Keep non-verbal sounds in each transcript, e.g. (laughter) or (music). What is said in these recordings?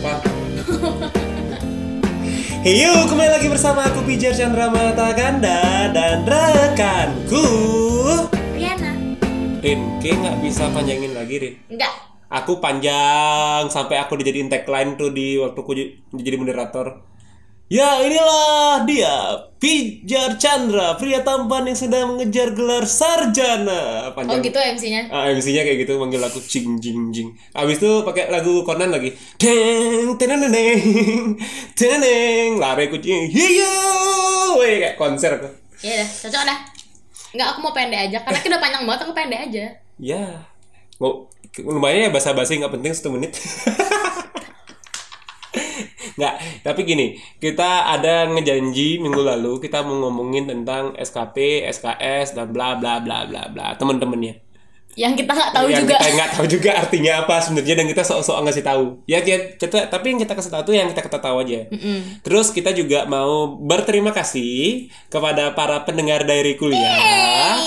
apa? (laughs) Hey yo, kembali lagi bersama aku Pijar Chandra Mata Ganda dan rekanku. Riana. Rin, kayak nggak bisa panjangin lagi Rin. Enggak Aku panjang sampai aku dijadiin tagline tuh di waktu aku jadi moderator. Ya inilah dia Pijar Chandra Pria tampan yang sedang mengejar gelar sarjana Oh Panjang gitu MC-nya Ah, MC-nya kayak gitu manggil aku jing jing jing. Abis itu pakai lagu Conan lagi. Deng teneneng teneneng lari kucing. Hiyo, Weh, kayak konser aku. Ya udah cocok dah Enggak aku mau pendek aja Karena kita panjang banget aku pendek aja Ya. Mau lumayan ya bahasa basi nggak penting satu menit. (laughs) Nggak, tapi gini, kita ada ngejanji minggu lalu kita mau ngomongin tentang SKP, SKS dan bla bla bla bla bla teman-temannya. Yang kita nggak tahu yang juga. kita nggak tahu juga artinya apa sebenarnya dan kita sok-sok ngasih tahu. Ya kita, kita- tapi yang kita kasih tahu tuh yang kita ketahui aja. Terus kita juga mau berterima kasih kepada para pendengar dari kuliah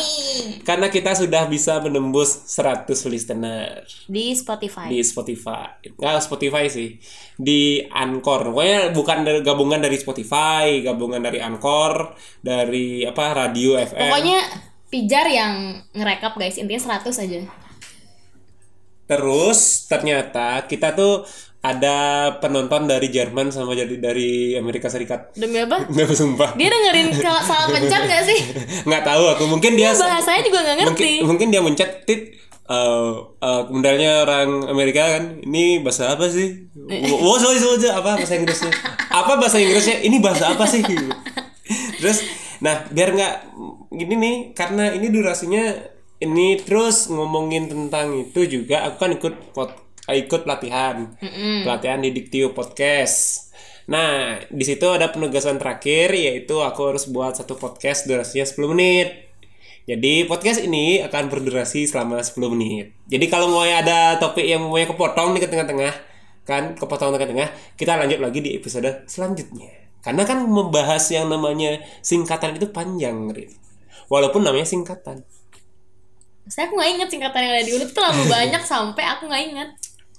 karena kita sudah bisa menembus 100 listener. Di Spotify. Di Spotify. Nggak Spotify sih. Di Anchor. Pokoknya bukan dari, gabungan dari Spotify gabungan dari Anchor dari apa radio FM Pokoknya Pijar yang ngerekap guys Intinya 100 aja Terus ternyata kita tuh ada penonton dari Jerman sama jadi dari Amerika Serikat. Demi apa? (laughs) Nggak sumpah. Dia dengerin kalau salah pencet gak sih? (laughs) Nggak tahu aku. Mungkin dia Bahasanya juga gak mungkin, ngerti mungkin dia mencet tit eh eh, modalnya orang Amerika kan ini bahasa apa sih? (laughs) Oh sorry sorry apa bahasa Inggrisnya? Apa bahasa Inggrisnya? Ini bahasa apa sih? Terus nah biar nggak gini nih karena ini durasinya ini terus ngomongin tentang itu juga aku kan ikut pot, ikut pelatihan pelatihan di Diktio Podcast. Nah di situ ada penugasan terakhir yaitu aku harus buat satu podcast durasinya 10 menit. Jadi podcast ini akan berdurasi selama 10 menit. Jadi kalau mau ada topik yang mau kepotong di tengah-tengah, kan kepotong tengah-tengah, kita lanjut lagi di episode selanjutnya. Karena kan membahas yang namanya singkatan itu panjang, Rin. Walaupun namanya singkatan. Saya aku gak inget singkatan yang ada di unit tuh terlalu (laughs) banyak sampai aku gak inget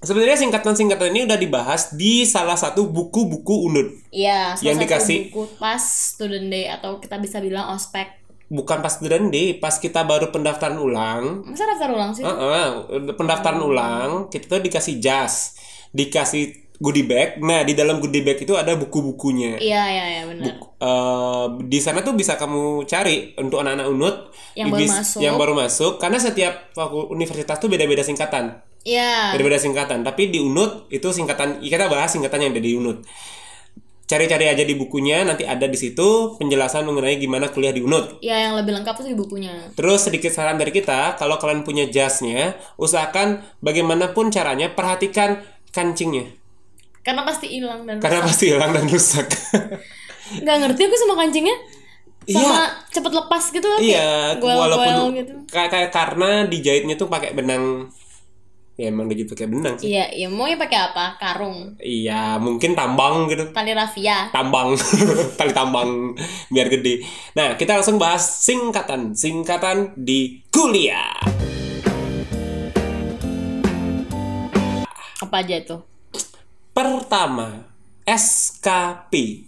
Sebenarnya singkatan-singkatan ini udah dibahas di salah satu buku-buku UNUD. Iya, salah Yang satu dikasih- buku pas student day atau kita bisa bilang ospek. Bukan pas student day, pas kita baru pendaftaran ulang, Masa daftar ulang sih? Heeh, pendaftaran ulang kita tuh dikasih jas, dikasih goodie bag. Nah di dalam goodie bag itu ada buku-bukunya. Iya, iya, iya benar. Eh, di sana tuh bisa kamu cari untuk anak-anak unut Yang baru bis- masuk. yang baru masuk karena setiap universitas tuh beda-beda singkatan Iya. beda-beda singkatan tapi di unut itu singkatan kita bahas singkatan yang ada di unut cari-cari aja di bukunya nanti ada di situ penjelasan mengenai gimana kuliah di unut Iya, yang lebih lengkap tuh di bukunya. Terus sedikit saran dari kita, kalau kalian punya jasnya, usahakan bagaimanapun caranya perhatikan kancingnya. Karena pasti hilang dan Karena pasti hilang dan rusak. nggak ngerti aku sama kancingnya. Sama Iya. cepet lepas gitu loh. iya, kayak goel-goel walaupun gitu. kayak karena dijahitnya tuh pakai benang. Ya emang dijahit pakai benang sih. Iya, iya mau pakai apa? Karung, Iya, mungkin tambang gitu. tali rafia. Tambang, (laughs) tali tambang biar gede. Nah, kita langsung bahas singkatan, singkatan di kuliah. Apa aja itu? Pertama, SKP.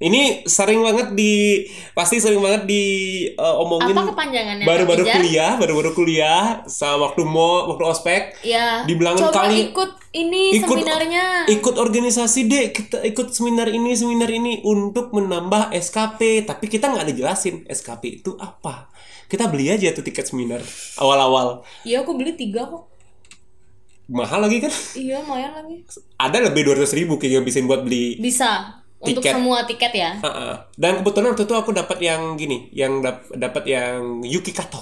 Ini sering banget di pasti sering banget di uh, omongin Apa kepanjangannya? baru-baru kuliah, baru-baru kuliah sama waktu mau waktu ospek Iya. Dibilangin Coba kali- ikut ini ikut seminarnya. ikut organisasi deh kita ikut seminar ini seminar ini untuk menambah SKP tapi kita nggak dijelasin SKP itu apa kita beli aja tuh tiket seminar awal-awal Iya, aku beli tiga kok. Mahal lagi kan Iya, lumayan lagi. ada lebih 200 ribu kayaknya bisa buat beli Bisa. Untuk Tiket. semua tiket ya. Heeh. Dan kebetulan waktu itu aku dapat yang gini, yang dap- dapat yang Yuki Kato.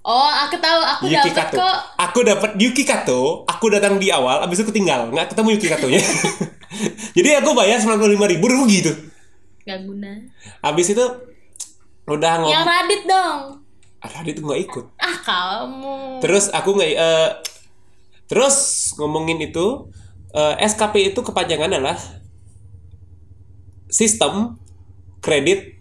Oh, aku tahu. Aku Yuki dapat Kato. kok. Aku dapat Yuki Kato, aku datang di awal, abis itu ketinggal, nggak ketemu Yuki Katonya. (laughs) Jadi aku bayar 95.000 ribu rugi tuh. Gak guna. Abis itu udah ngomong, Yang Radit dong. ah itu nggak ikut. Ah, kamu. Terus aku nggak, eh, terus ngomongin itu, eh, SKP itu kepanjangan adalah sistem kredit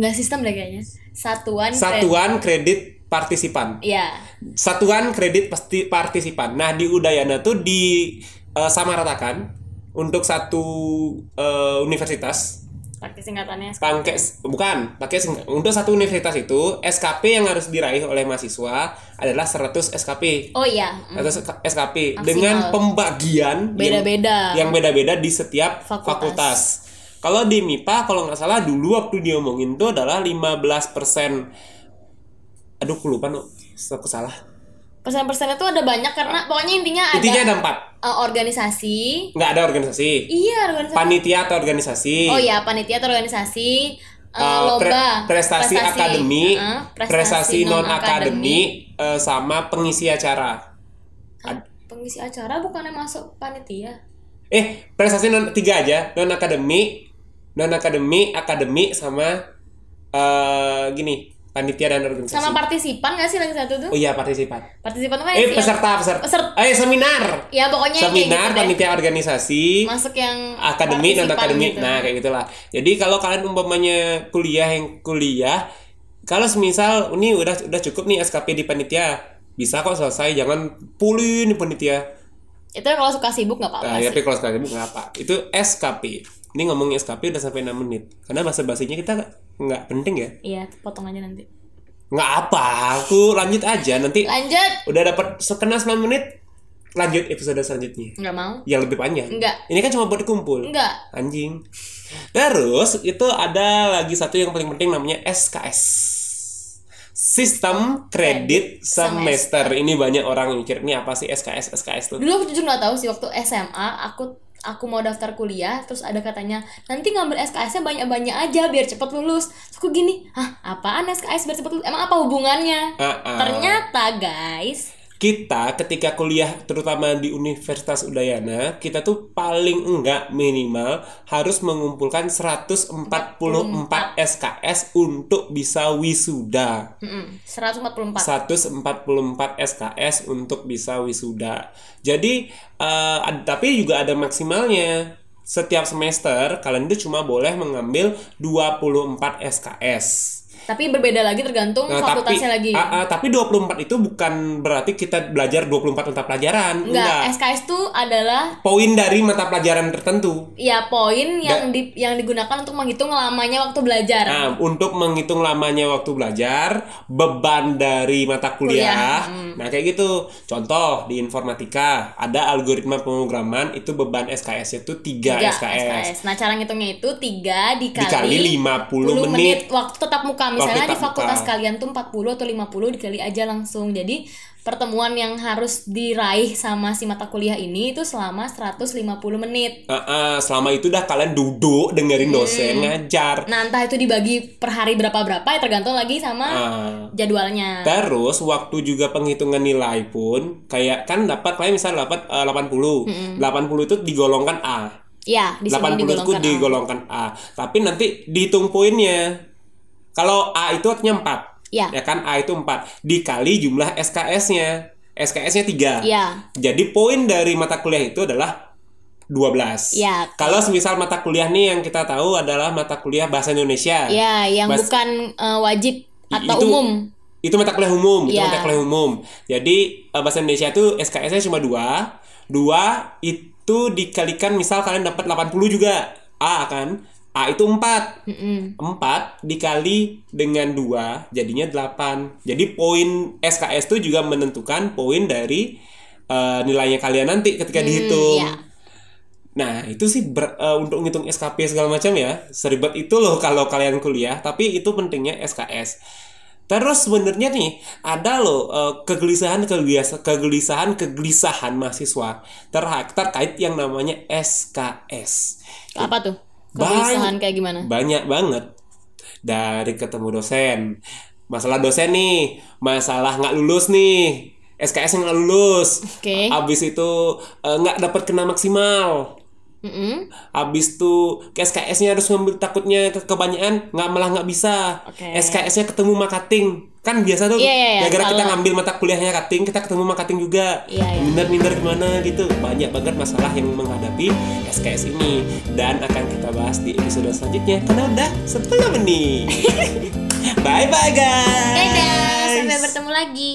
Nggak sistem deh kayaknya. Satuan. satuan kredit partisipan. Iya. Satuan kredit pasti partisipan. Nah, di Udayana tuh di eh, samaratakan untuk satu eh, universitas pakai singkatannya pakai bukan pakai untuk satu universitas itu SKP yang harus diraih oleh mahasiswa adalah 100 SKP. oh iya mm. 100 SKP Maksimal. dengan pembagian yang- Beda-beda. yang beda-beda di setiap Fakultas. fakultas. Kalau di MIPA kalau nggak salah dulu waktu diomongin tuh adalah 15% Aduh, aku lupa no. Aku salah. Persen-persennya tuh ada banyak karena pokoknya intinya ada Intinya ada empat. eh, organisasi Nggak ada organisasi. iya organisasi Panitia atau organisasi. oh iya panitia atau organisasi Uh, pre- lomba prestasi, akademik, eh, prestasi, non non-akademik. akademik, sama pengisi acara. Hah? pengisi acara bukannya masuk panitia Eh, prestasi non tiga aja, non akademik, non akademik, akademik sama eh gini, panitia dan organisasi. sama partisipan gak sih lagi satu tuh oh iya, partisipan. partisipan tuh kan Eh, yang- peserta, peserta. Peserta. Eh, seminar. ya pokoknya kayak Seminar, gitu deh. panitia organisasi, masuk yang akademik non akademik. gitu. Nah, kayak gitulah. Jadi kalau kalian umpamanya kuliah yang kuliah kalau semisal ini udah udah cukup nih SKP di panitia, bisa kok selesai, jangan pulih nih panitia. itu kalau suka sibuk nggak apa-apa Nah, sih tapi kalau sekali nggak apa. Itu SKP. Ini ngomongin SKP udah sampai 6 menit. Karena bahasa basinya kita nggak penting ya. iya potong aja nanti Nggak apa, aku lanjut aja nanti lanjut udah dapat sekena 9 menit lanjut episode selanjutnya nggak mau yang lebih panjang. Enggak. Ini kan cuma buat dikumpul. enggak Anjing. Terus itu ada lagi satu yang paling penting namanya SKS. Sistem Kredit Semester. Ini banyak orang mikir ini apa sih SKS SKS tuh? dulu aku jujur nggak tahu sih waktu SMA aku aku mau daftar kuliah terus ada katanya nanti ngambil SKS-nya banyak-banyak aja biar cepet lulus. Terus aku gini hah apaan SKS biar cepet lulus? Emang apa hubungannya? Ah, ah. ternyata guys kita ketika kuliah terutama di Universitas Udayana kita tuh paling enggak minimal harus mengumpulkan 144 SKS untuk bisa wisuda. mm 144 144 SKS untuk bisa wisuda. Jadi ad- tapi juga ada maksimalnya. Setiap semester kalian itu cuma boleh mengambil 24 SKS. Tapi berbeda lagi tergantung Nah, fakultasnya tapi lagi ah, ah, tapi 24 itu bukan berarti kita belajar 24 mata pelajaran. enggak SKS tuh adalah Poin dari mata pelajaran tertentu. ya poin yang di, yang digunakan untuk menghitung lamanya waktu belajar Nah, untuk menghitung lamanya waktu belajar, beban dari mata kuliah. Kuliah, Nah, kayak gitu. Contoh di informatika, ada algoritma pemrograman itu beban SKS itu 3 Tiga SKS. Nah, cara ngitungnya itu 3 dikali, Dikali 50 menit. waktu tetap muka. Misalnya di fakultas kalian tuh 40 atau 50 dikali aja langsung. Jadi, pertemuan yang harus diraih sama si mata kuliah ini itu selama 150 menit. Ah, ah, selama itu dah kalian duduk dengerin dosen ngajar. Nah, entah itu dibagi per hari berapa-berapa ya tergantung lagi sama Ah. jadwalnya. Terus waktu juga penghitungan nilai pun kayak kan dapat kayak misal dapat eh, 80. 80 itu digolongkan A. Ya, di sini 80 itu digolongkan A. digolongkan A. Tapi nanti dihitung poinnya. Kalau A itu artinya 4. Ya. Ya kan A itu 4 dikali jumlah SKS-nya. SKS-nya 3. Ya. Jadi poin dari mata kuliah itu adalah 12. Ya. Kalau semisal mata kuliah nih yang kita tahu adalah mata kuliah bahasa Indonesia. Ya, yang Bas- bukan eh, wajib atau itu- umum. Itu mata kuliah umum, itu Iya. mata kuliah umum. Jadi eh, bahasa Indonesia itu SKS-nya cuma dua. Dua itu dikalikan misal kalian dapat 80 juga. A kan? A itu 4. Mm-mm. 4 dikali dengan 2 jadinya 8. Jadi poin SKS itu juga menentukan poin dari eh, nilainya kalian nanti ketika dihitung. iya. Nah, itu sih ber- eh, untuk ngitung SKP segala macam ya. Seribet itu loh kalau kalian kuliah, tapi itu pentingnya SKS. Terus sebenarnya nih ada loh eh, kegelisahan kegelisahan kegelisahan mahasiswa terha- terkait yang namanya SKS. Apa tuh? Banyak. Kegelisahan kayak gimana? Banyak banget dari ketemu dosen. Masalah dosen nih, masalah nggak lulus nih, SKS nggak lulus. Oke. Abis itu eh, nggak dapat kena maksimal. Mm-mm. Abis tuh ke SKS-nya harus ngambil takutnya ke kebanyakan nggak malah nggak bisa. Oke. SKS-nya ketemu makating. Kan biasa tuh Iya, iya, iya, gara-gara kita ngambil mata kuliahnya kating, kita ketemu makating juga. Iya, iya. Minder-minder gimana gitu. Banyak banget masalah yang menghadapi SKS ini dan akan kita bahas di episode selanjutnya karena udah 10 menit. (laughs) bye bye guys. Dadah, sampai bertemu lagi.